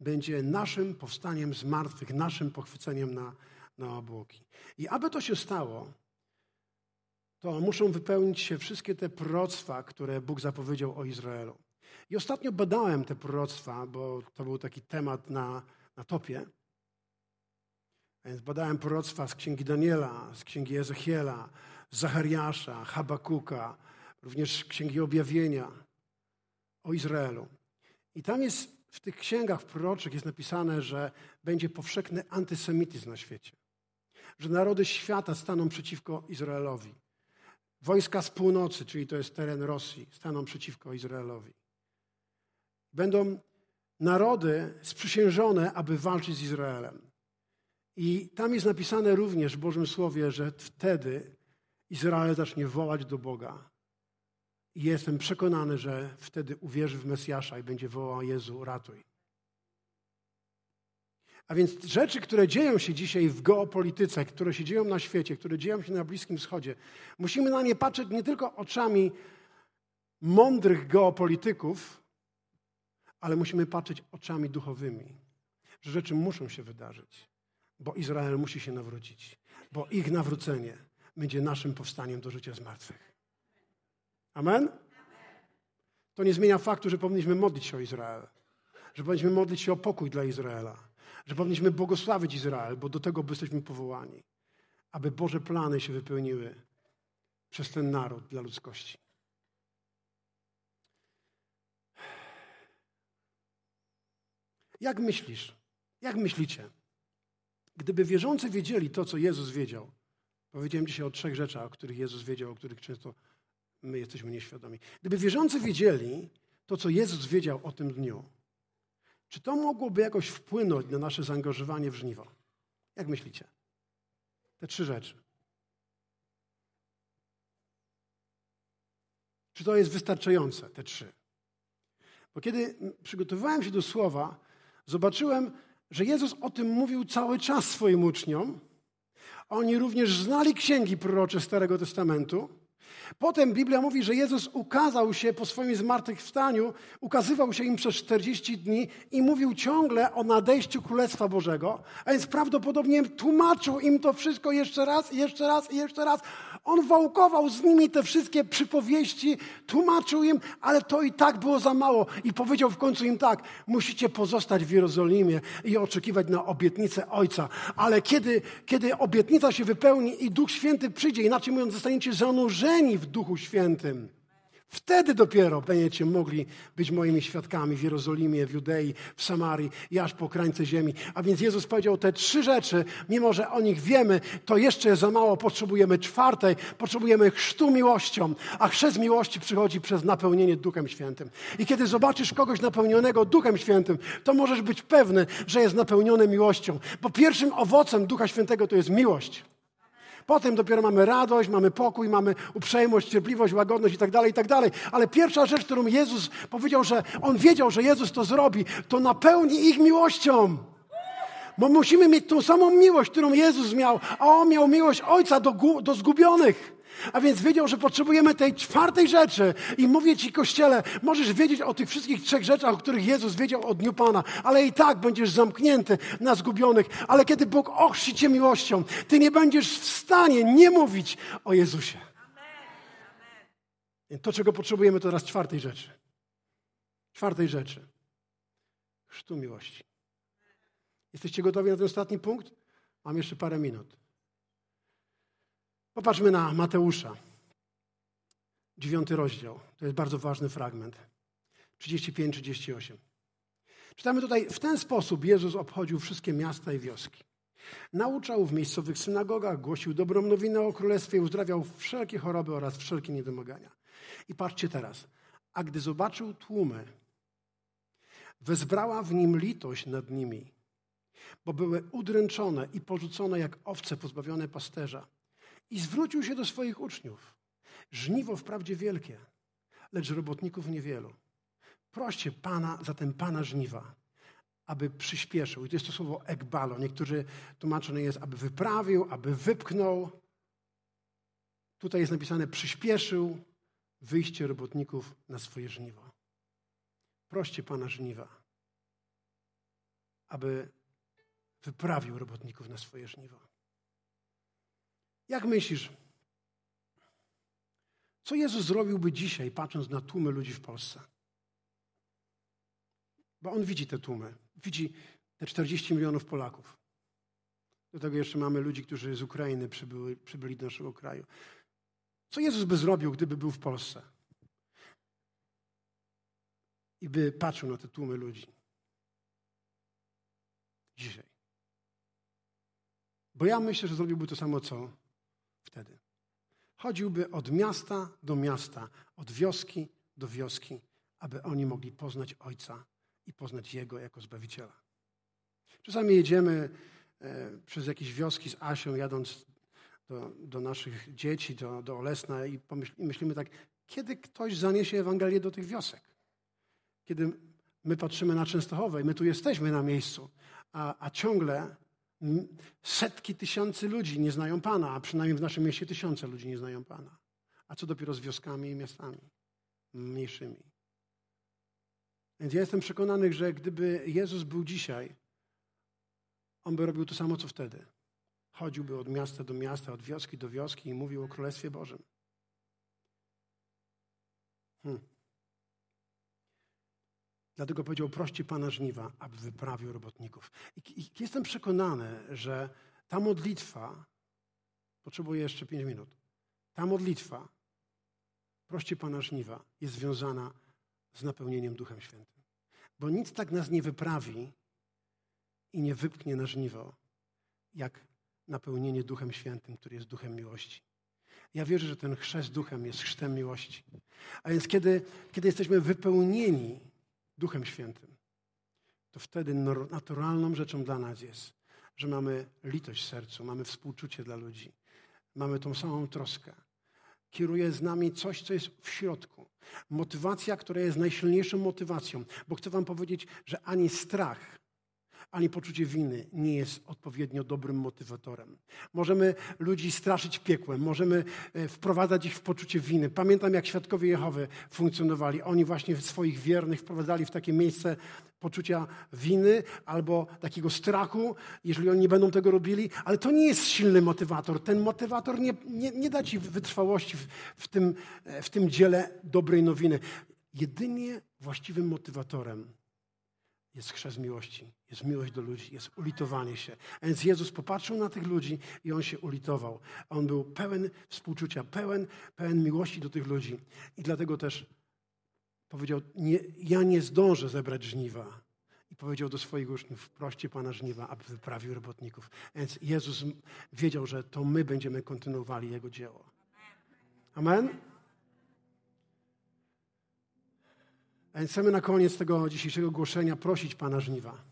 będzie naszym powstaniem z martwych, naszym pochwyceniem na, na obłoki. I aby to się stało, to muszą wypełnić się wszystkie te proroctwa, które Bóg zapowiedział o Izraelu. I ostatnio badałem te proroctwa, bo to był taki temat na, na topie. Więc badałem proroctwa z księgi Daniela, z księgi Ezechiela, z Zachariasza, Habakuka, również księgi objawienia o Izraelu. I tam jest w tych księgach proroczych jest napisane, że będzie powszechny antysemityzm na świecie że narody świata staną przeciwko Izraelowi. Wojska z północy, czyli to jest teren Rosji, staną przeciwko Izraelowi. Będą narody sprzysiężone, aby walczyć z Izraelem. I tam jest napisane również w Bożym Słowie, że wtedy Izrael zacznie wołać do Boga. I jestem przekonany, że wtedy uwierzy w Mesjasza i będzie wołał Jezu, ratuj. A więc rzeczy, które dzieją się dzisiaj w geopolityce, które się dzieją na świecie, które dzieją się na Bliskim Wschodzie, musimy na nie patrzeć nie tylko oczami mądrych geopolityków, ale musimy patrzeć oczami duchowymi, że rzeczy muszą się wydarzyć, bo Izrael musi się nawrócić, bo ich nawrócenie będzie naszym powstaniem do życia zmartwych. Amen? To nie zmienia faktu, że powinniśmy modlić się o Izrael, że powinniśmy modlić się o pokój dla Izraela że powinniśmy błogosławić Izrael, bo do tego jesteśmy powołani, aby Boże plany się wypełniły przez ten naród dla ludzkości. Jak myślisz? Jak myślicie? Gdyby wierzący wiedzieli to, co Jezus wiedział, powiedziałem dzisiaj o trzech rzeczach, o których Jezus wiedział, o których często my jesteśmy nieświadomi. Gdyby wierzący wiedzieli to, co Jezus wiedział o tym dniu, czy to mogłoby jakoś wpłynąć na nasze zaangażowanie w żniwo? Jak myślicie? Te trzy rzeczy. Czy to jest wystarczające, te trzy? Bo kiedy przygotowywałem się do słowa, zobaczyłem, że Jezus o tym mówił cały czas swoim uczniom. Oni również znali księgi prorocze Starego Testamentu. Potem Biblia mówi, że Jezus ukazał się po swoim zmartwychwstaniu, ukazywał się im przez 40 dni i mówił ciągle o nadejściu Królestwa Bożego, a więc prawdopodobnie tłumaczył im to wszystko jeszcze raz, jeszcze raz i jeszcze raz. On wałkował z nimi te wszystkie przypowieści, tłumaczył im, ale to i tak było za mało. I powiedział w końcu im tak: musicie pozostać w Jerozolimie i oczekiwać na obietnicę Ojca. Ale kiedy, kiedy obietnica się wypełni i Duch Święty przyjdzie, inaczej mówiąc, zostaniecie zanurzeni w Duchu Świętym. Wtedy dopiero będziecie mogli być moimi świadkami w Jerozolimie, w Judei, w Samarii i aż po krańce ziemi. A więc Jezus powiedział te trzy rzeczy, mimo że o nich wiemy, to jeszcze jest za mało. Potrzebujemy czwartej, potrzebujemy chrztu miłością, a chrzest miłości przychodzi przez napełnienie Duchem Świętym. I kiedy zobaczysz kogoś napełnionego Duchem Świętym, to możesz być pewny, że jest napełniony miłością, bo pierwszym owocem Ducha Świętego to jest miłość. Potem dopiero mamy radość, mamy pokój, mamy uprzejmość, cierpliwość, łagodność i tak dalej, i tak. Ale pierwsza rzecz, którą Jezus powiedział, że On wiedział, że Jezus to zrobi, to napełni ich miłością. Bo musimy mieć tą samą miłość, którą Jezus miał, a On miał miłość Ojca do, do zgubionych. A więc wiedział, że potrzebujemy tej czwartej rzeczy. I mówię Ci, Kościele, możesz wiedzieć o tych wszystkich trzech rzeczach, o których Jezus wiedział od Dniu Pana, ale i tak będziesz zamknięty na zgubionych. Ale kiedy Bóg ochrzci Cię miłością, Ty nie będziesz w stanie nie mówić o Jezusie. To, czego potrzebujemy, to teraz czwartej rzeczy. Czwartej rzeczy. Chrztu miłości. Jesteście gotowi na ten ostatni punkt? Mam jeszcze parę minut. Popatrzmy na Mateusza. Dziewiąty rozdział. To jest bardzo ważny fragment. 35-38. Czytamy tutaj, w ten sposób Jezus obchodził wszystkie miasta i wioski. Nauczał w miejscowych synagogach, głosił dobrą nowinę o królestwie, uzdrawiał wszelkie choroby oraz wszelkie niedomagania. I patrzcie teraz. A gdy zobaczył tłumy, wezbrała w nim litość nad nimi, bo były udręczone i porzucone jak owce pozbawione pasterza i zwrócił się do swoich uczniów. Żniwo wprawdzie wielkie, lecz robotników niewielu. Proście Pana, zatem Pana żniwa, aby przyspieszył. I to jest to słowo ekbalo. Niektórzy tłumaczone jest, aby wyprawił, aby wypchnął. Tutaj jest napisane przyspieszył wyjście robotników na swoje żniwo. Proście Pana żniwa, aby wyprawił robotników na swoje żniwo. Jak myślisz, co Jezus zrobiłby dzisiaj, patrząc na tłumy ludzi w Polsce? Bo On widzi te tłumy, widzi te 40 milionów Polaków. Do tego jeszcze mamy ludzi, którzy z Ukrainy przybyli, przybyli do naszego kraju. Co Jezus by zrobił, gdyby był w Polsce? I by patrzył na te tłumy ludzi. Dzisiaj. Bo ja myślę, że zrobiłby to samo, co wtedy. Chodziłby od miasta do miasta, od wioski do wioski, aby oni mogli poznać Ojca i poznać Jego jako Zbawiciela. Czasami jedziemy e, przez jakieś wioski z Asią, jadąc do, do naszych dzieci, do, do Olesna i, pomyśl, i myślimy tak, kiedy ktoś zaniesie Ewangelię do tych wiosek? Kiedy my patrzymy na Częstochowę i my tu jesteśmy na miejscu, a, a ciągle Setki tysięcy ludzi nie znają Pana, a przynajmniej w naszym mieście tysiące ludzi nie znają Pana. A co dopiero z wioskami i miastami mniejszymi. Więc ja jestem przekonany, że gdyby Jezus był dzisiaj, on by robił to samo, co wtedy. Chodziłby od miasta do miasta, od wioski do wioski i mówił o Królestwie Bożym. Hmm. Dlatego powiedział, prości Pana żniwa, aby wyprawił robotników. I, I, jestem przekonany, że ta modlitwa, potrzebuję jeszcze pięć minut, ta modlitwa, prości Pana żniwa, jest związana z napełnieniem Duchem Świętym. Bo nic tak nas nie wyprawi i nie wypchnie na żniwo, jak napełnienie Duchem Świętym, który jest Duchem miłości. Ja wierzę, że ten chrzest Duchem jest chrztem miłości. A więc kiedy, kiedy jesteśmy wypełnieni Duchem Świętym, to wtedy naturalną rzeczą dla nas jest, że mamy litość w sercu, mamy współczucie dla ludzi, mamy tą samą troskę. Kieruje z nami coś, co jest w środku. Motywacja, która jest najsilniejszą motywacją, bo chcę Wam powiedzieć, że ani strach, ani poczucie winy nie jest odpowiednio dobrym motywatorem. Możemy ludzi straszyć piekłem, możemy e, wprowadzać ich w poczucie winy. Pamiętam, jak świadkowie Jehowy funkcjonowali. Oni właśnie swoich wiernych wprowadzali w takie miejsce poczucia winy albo takiego strachu, jeżeli oni nie będą tego robili, ale to nie jest silny motywator. Ten motywator nie, nie, nie da ci wytrwałości w, w, tym, e, w tym dziele dobrej nowiny. Jedynie właściwym motywatorem jest chrzest miłości, jest miłość do ludzi, jest ulitowanie się. A więc Jezus popatrzył na tych ludzi i On się ulitował. On był pełen współczucia, pełen, pełen miłości do tych ludzi. I dlatego też powiedział, nie, ja nie zdążę zebrać żniwa. I powiedział do swoich uczniów, proście Pana żniwa, aby wyprawił robotników. A więc Jezus wiedział, że to my będziemy kontynuowali Jego dzieło. Amen? Więc chcemy na koniec tego dzisiejszego głoszenia prosić Pana żniwa,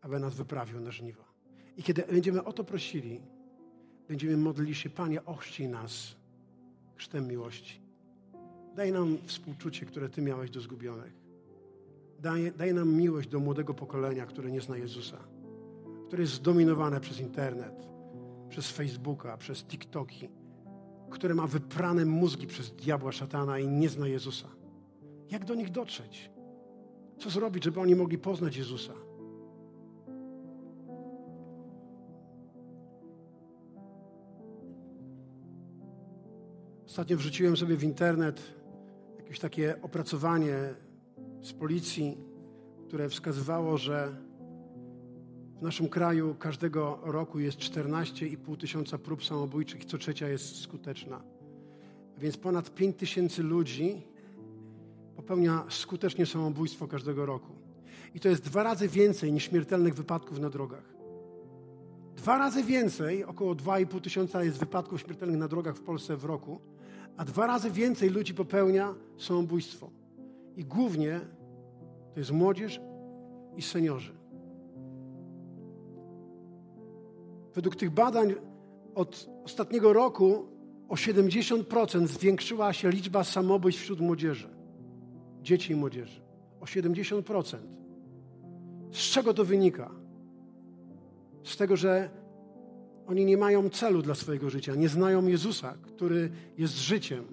aby nas wyprawił na żniwa. I kiedy będziemy o to prosili, będziemy modlili się, Panie, ochrzcij nas chrztem miłości. Daj nam współczucie, które Ty miałeś do zgubionych. Daj, daj nam miłość do młodego pokolenia, które nie zna Jezusa, które jest zdominowane przez internet, przez Facebooka, przez TikToki, które ma wyprane mózgi przez diabła, szatana i nie zna Jezusa. Jak do nich dotrzeć? Co zrobić, żeby oni mogli poznać Jezusa? Ostatnio wrzuciłem sobie w internet jakieś takie opracowanie z policji, które wskazywało, że w naszym kraju każdego roku jest 14,5 tysiąca prób samobójczych co trzecia jest skuteczna. Więc ponad 5 tysięcy ludzi popełnia skutecznie samobójstwo każdego roku. I to jest dwa razy więcej niż śmiertelnych wypadków na drogach. Dwa razy więcej, około 2,5 tysiąca jest wypadków śmiertelnych na drogach w Polsce w roku, a dwa razy więcej ludzi popełnia samobójstwo. I głównie to jest młodzież i seniorzy. Według tych badań od ostatniego roku o 70% zwiększyła się liczba samobójstw wśród młodzieży dzieci i młodzieży. O 70%. Z czego to wynika? Z tego, że oni nie mają celu dla swojego życia, nie znają Jezusa, który jest życiem.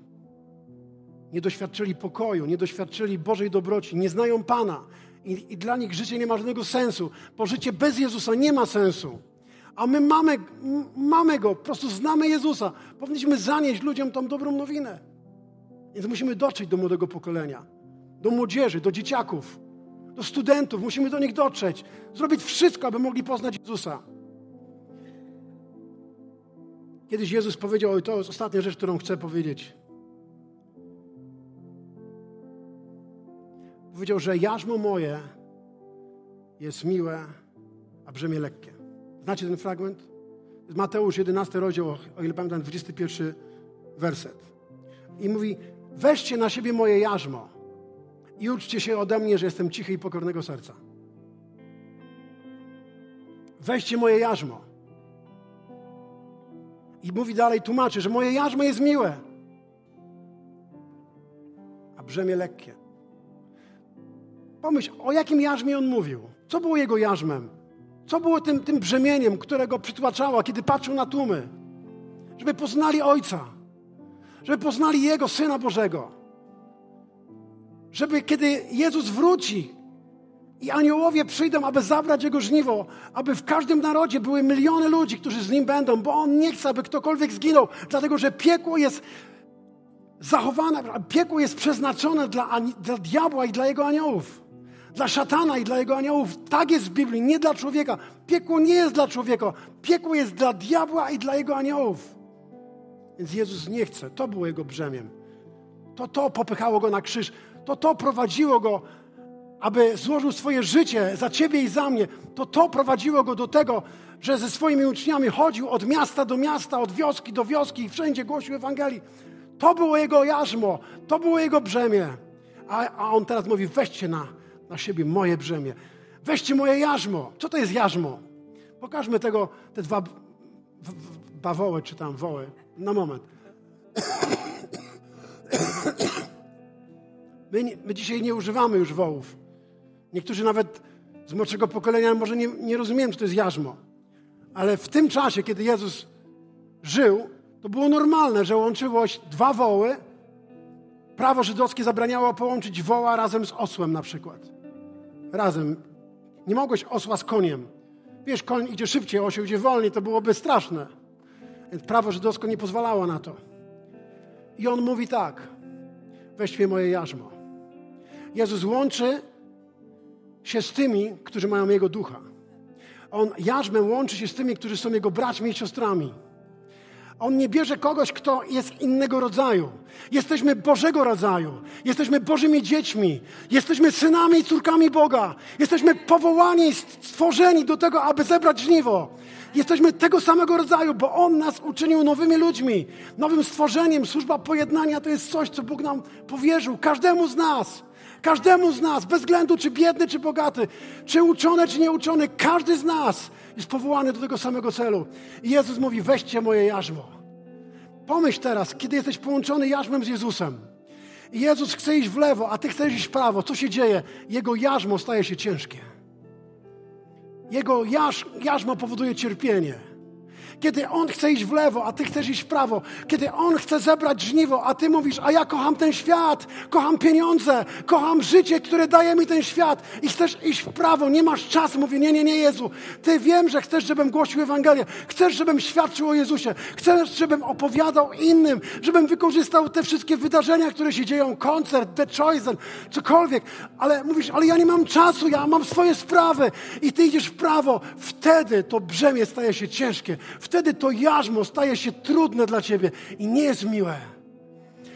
Nie doświadczyli pokoju, nie doświadczyli Bożej dobroci, nie znają Pana. I, I, dla nich życie nie ma żadnego sensu, bo życie bez Jezusa nie ma sensu. A my mamy, mamy Go, po prostu znamy Jezusa. Powinniśmy zanieść ludziom tą dobrą nowinę. Więc musimy dotrzeć do młodego pokolenia do młodzieży, do dzieciaków, do studentów. Musimy do nich dotrzeć. Zrobić wszystko, aby mogli poznać Jezusa. Kiedyś Jezus powiedział, i to jest ostatnia rzecz, którą chcę powiedzieć. Powiedział, że jarzmo moje jest miłe, a brzemię lekkie. Znacie ten fragment? Mateusz 11 rozdział, o ile pamiętam, 21 werset. I mówi, weźcie na siebie moje jarzmo i uczcie się ode mnie, że jestem cichy i pokornego serca. Weźcie moje jarzmo. I mówi dalej, tłumaczy, że moje jarzmo jest miłe, a brzemię lekkie. Pomyśl, o jakim jarzmie on mówił? Co było jego jarzmem? Co było tym, tym brzemieniem, które go przytłaczało, kiedy patrzył na tłumy? Żeby poznali Ojca, żeby poznali Jego Syna Bożego żeby kiedy Jezus wróci i aniołowie przyjdą, aby zabrać Jego żniwo, aby w każdym narodzie były miliony ludzi, którzy z Nim będą, bo On nie chce, aby ktokolwiek zginął, dlatego że piekło jest zachowane, piekło jest przeznaczone dla, dla diabła i dla jego aniołów. Dla szatana i dla jego aniołów. Tak jest w Biblii, nie dla człowieka. Piekło nie jest dla człowieka. Piekło jest dla diabła i dla jego aniołów. Więc Jezus nie chce. To było jego brzemiem. To to popychało go na krzyż to to prowadziło go, aby złożył swoje życie za ciebie i za mnie. To to prowadziło go do tego, że ze swoimi uczniami chodził od miasta do miasta, od wioski do wioski i wszędzie głosił Ewangelii. To było jego jarzmo, to było jego brzemię. A, a on teraz mówi: weźcie na, na siebie moje brzemię. Weźcie moje jarzmo. Co to jest jarzmo? Pokażmy tego, te dwa bawoły, czy tam woły. Na moment. My, my dzisiaj nie używamy już wołów. Niektórzy nawet z młodszego pokolenia może nie, nie rozumiem, co to jest jarzmo. Ale w tym czasie, kiedy Jezus żył, to było normalne, że łączyłoś dwa woły. Prawo żydowskie zabraniało połączyć woła razem z osłem na przykład. Razem. Nie mogłeś osła z koniem. Wiesz, koń idzie szybciej, osioł idzie wolniej, to byłoby straszne. Więc prawo żydowskie nie pozwalało na to. I on mówi tak, weźmy moje jarzmo. Jezus łączy się z tymi, którzy mają Jego ducha. On jarzmem łączy się z tymi, którzy są Jego braćmi i siostrami. On nie bierze kogoś, kto jest innego rodzaju. Jesteśmy Bożego rodzaju. Jesteśmy Bożymi dziećmi. Jesteśmy synami i córkami Boga. Jesteśmy powołani, stworzeni do tego, aby zebrać żniwo. Jesteśmy tego samego rodzaju, bo On nas uczynił nowymi ludźmi, nowym stworzeniem. Służba pojednania to jest coś, co Bóg nam powierzył, każdemu z nas. Każdemu z nas, bez względu czy biedny, czy bogaty, czy uczony, czy nieuczony, każdy z nas jest powołany do tego samego celu. I Jezus mówi: weźcie moje jarzmo. Pomyśl teraz, kiedy jesteś połączony jarzmem z Jezusem. I Jezus chce iść w lewo, a ty chcesz iść w prawo. Co się dzieje? Jego jarzmo staje się ciężkie. Jego jaż, jarzmo powoduje cierpienie. Kiedy On chce iść w lewo, a Ty chcesz iść w prawo. Kiedy On chce zebrać żniwo, a Ty mówisz, a ja kocham ten świat, kocham pieniądze, kocham życie, które daje mi ten świat i chcesz iść w prawo, nie masz czasu. Mówię, nie, nie, nie, Jezu. Ty wiem, że chcesz, żebym głosił Ewangelię. Chcesz, żebym świadczył o Jezusie. Chcesz, żebym opowiadał innym, żebym wykorzystał te wszystkie wydarzenia, które się dzieją, koncert, The Chosen, cokolwiek. Ale mówisz, ale ja nie mam czasu, ja mam swoje sprawy i Ty idziesz w prawo. Wtedy to brzemię staje się ciężkie wtedy to jarzmo staje się trudne dla ciebie i nie jest miłe.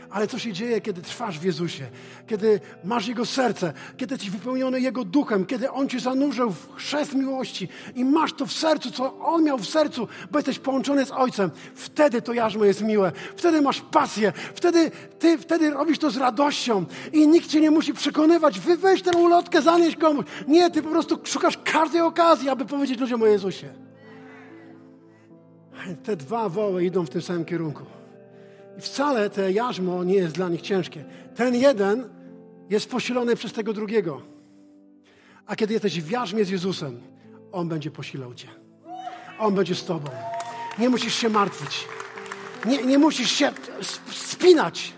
Ale co się dzieje, kiedy trwasz w Jezusie? Kiedy masz Jego serce, kiedy jesteś wypełniony Jego duchem, kiedy On cię zanurzył w chrzest miłości i masz to w sercu, co On miał w sercu, bo jesteś połączony z Ojcem. Wtedy to jarzmo jest miłe. Wtedy masz pasję. Wtedy ty wtedy robisz to z radością i nikt cię nie musi przekonywać. Wy weź tę ulotkę, zanieść komuś. Nie, ty po prostu szukasz każdej okazji, aby powiedzieć ludziom o Jezusie te dwa woły idą w tym samym kierunku. I wcale te jarzmo nie jest dla nich ciężkie. Ten jeden jest posilony przez tego drugiego. A kiedy jesteś w jarzmie z Jezusem, On będzie posilał Cię. On będzie z Tobą. Nie musisz się martwić. Nie, nie musisz się spinać.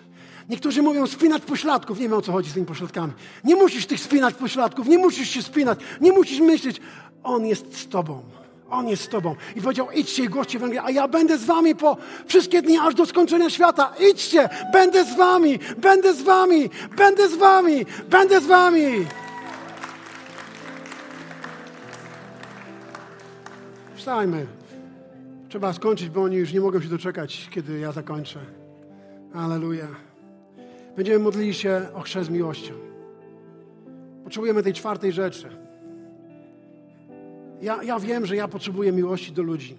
Niektórzy mówią spinać pośladków. Nie wiem o co chodzi z tymi pośladkami. Nie musisz tych spinać pośladków. Nie musisz się spinać. Nie musisz myśleć. On jest z Tobą. On jest z Tobą. I powiedział, idźcie i głoście Ewangelię, a ja będę z Wami po wszystkie dni, aż do skończenia świata. Idźcie, będę z Wami, będę z Wami, będę z Wami, będę z Wami. Wstajmy. Trzeba skończyć, bo oni już nie mogą się doczekać, kiedy ja zakończę. Aleluja. Będziemy modlili się o chrzest miłością. Potrzebujemy tej czwartej rzeczy. Ja, ja wiem, że ja potrzebuję miłości do ludzi.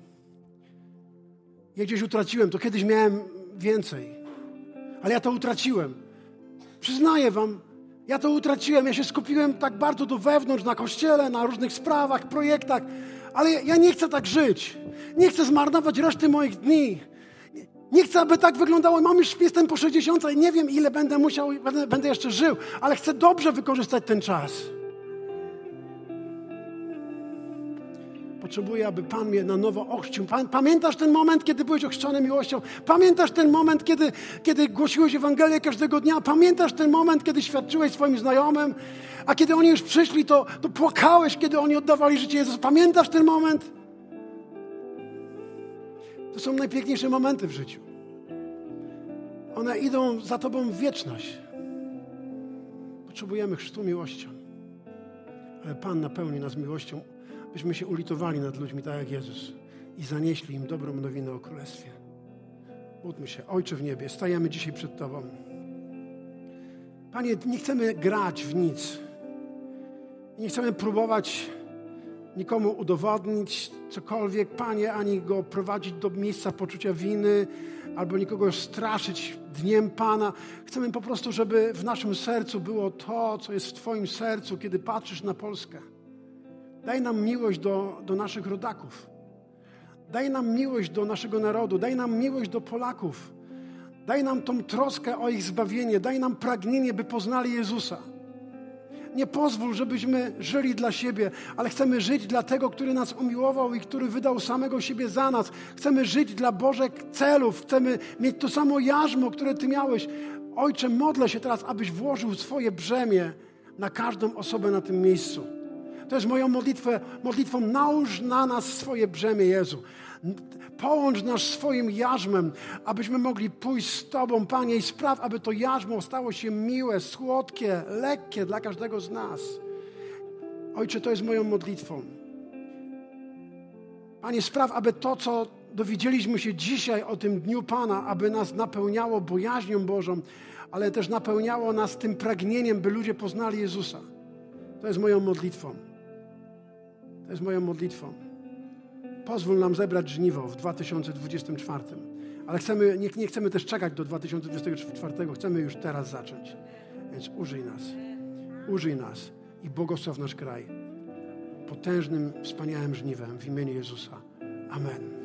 Ja gdzieś utraciłem, to kiedyś miałem więcej, ale ja to utraciłem. Przyznaję Wam, ja to utraciłem. Ja się skupiłem tak bardzo do wewnątrz, na kościele, na różnych sprawach, projektach, ale ja nie chcę tak żyć. Nie chcę zmarnować reszty moich dni. Nie chcę, aby tak wyglądało. Mam już, jestem po 60 i nie wiem, ile będę musiał, będę, będę jeszcze żył, ale chcę dobrze wykorzystać ten czas. Potrzebuję, aby Pan mnie na nowo ochrzcił. Pamiętasz ten moment, kiedy byłeś ochrzczony miłością? Pamiętasz ten moment, kiedy, kiedy głosiłeś Ewangelię każdego dnia? Pamiętasz ten moment, kiedy świadczyłeś swoim znajomym? A kiedy oni już przyszli, to, to płakałeś, kiedy oni oddawali życie Jezusa. Pamiętasz ten moment? To są najpiękniejsze momenty w życiu. One idą za Tobą w wieczność. Potrzebujemy chrztu miłością. Ale Pan napełni nas miłością byśmy się ulitowali nad ludźmi tak jak Jezus i zanieśli im dobrą nowinę o Królestwie. Módlmy się. Ojcze w niebie, stajemy dzisiaj przed Tobą. Panie, nie chcemy grać w nic. Nie chcemy próbować nikomu udowodnić cokolwiek, Panie, ani go prowadzić do miejsca poczucia winy, albo nikogo straszyć dniem Pana. Chcemy po prostu, żeby w naszym sercu było to, co jest w Twoim sercu, kiedy patrzysz na Polskę. Daj nam miłość do, do naszych rodaków. Daj nam miłość do naszego narodu. Daj nam miłość do Polaków. Daj nam tą troskę o ich zbawienie. Daj nam pragnienie, by poznali Jezusa. nie pozwól, żebyśmy żyli dla siebie, ale chcemy żyć dla tego, który nas umiłował i który wydał samego siebie za nas. Chcemy żyć dla Bożych celów, chcemy mieć to samo jarzmo, które Ty miałeś. Ojcze, modlę się teraz, abyś włożył swoje brzemię na każdą osobę na tym miejscu. Jest moją modlitwą, modlitwą nałóż na nas swoje brzemię, Jezu. Połącz nas swoim jarzmem, abyśmy mogli pójść z Tobą, Panie, i spraw, aby to jarzmo stało się miłe, słodkie, lekkie dla każdego z nas. Ojcze, to jest moją modlitwą. Panie, spraw, aby to, co dowiedzieliśmy się dzisiaj o tym Dniu Pana, aby nas napełniało bojaźnią Bożą, ale też napełniało nas tym pragnieniem, by ludzie poznali Jezusa. To jest moją modlitwą. To jest moją modlitwą. Pozwól nam zebrać żniwo w 2024. Ale chcemy, nie, nie chcemy też czekać do 2024, chcemy już teraz zacząć. Więc użyj nas. Użyj nas i błogosław nasz kraj potężnym, wspaniałym żniwem w imieniu Jezusa. Amen.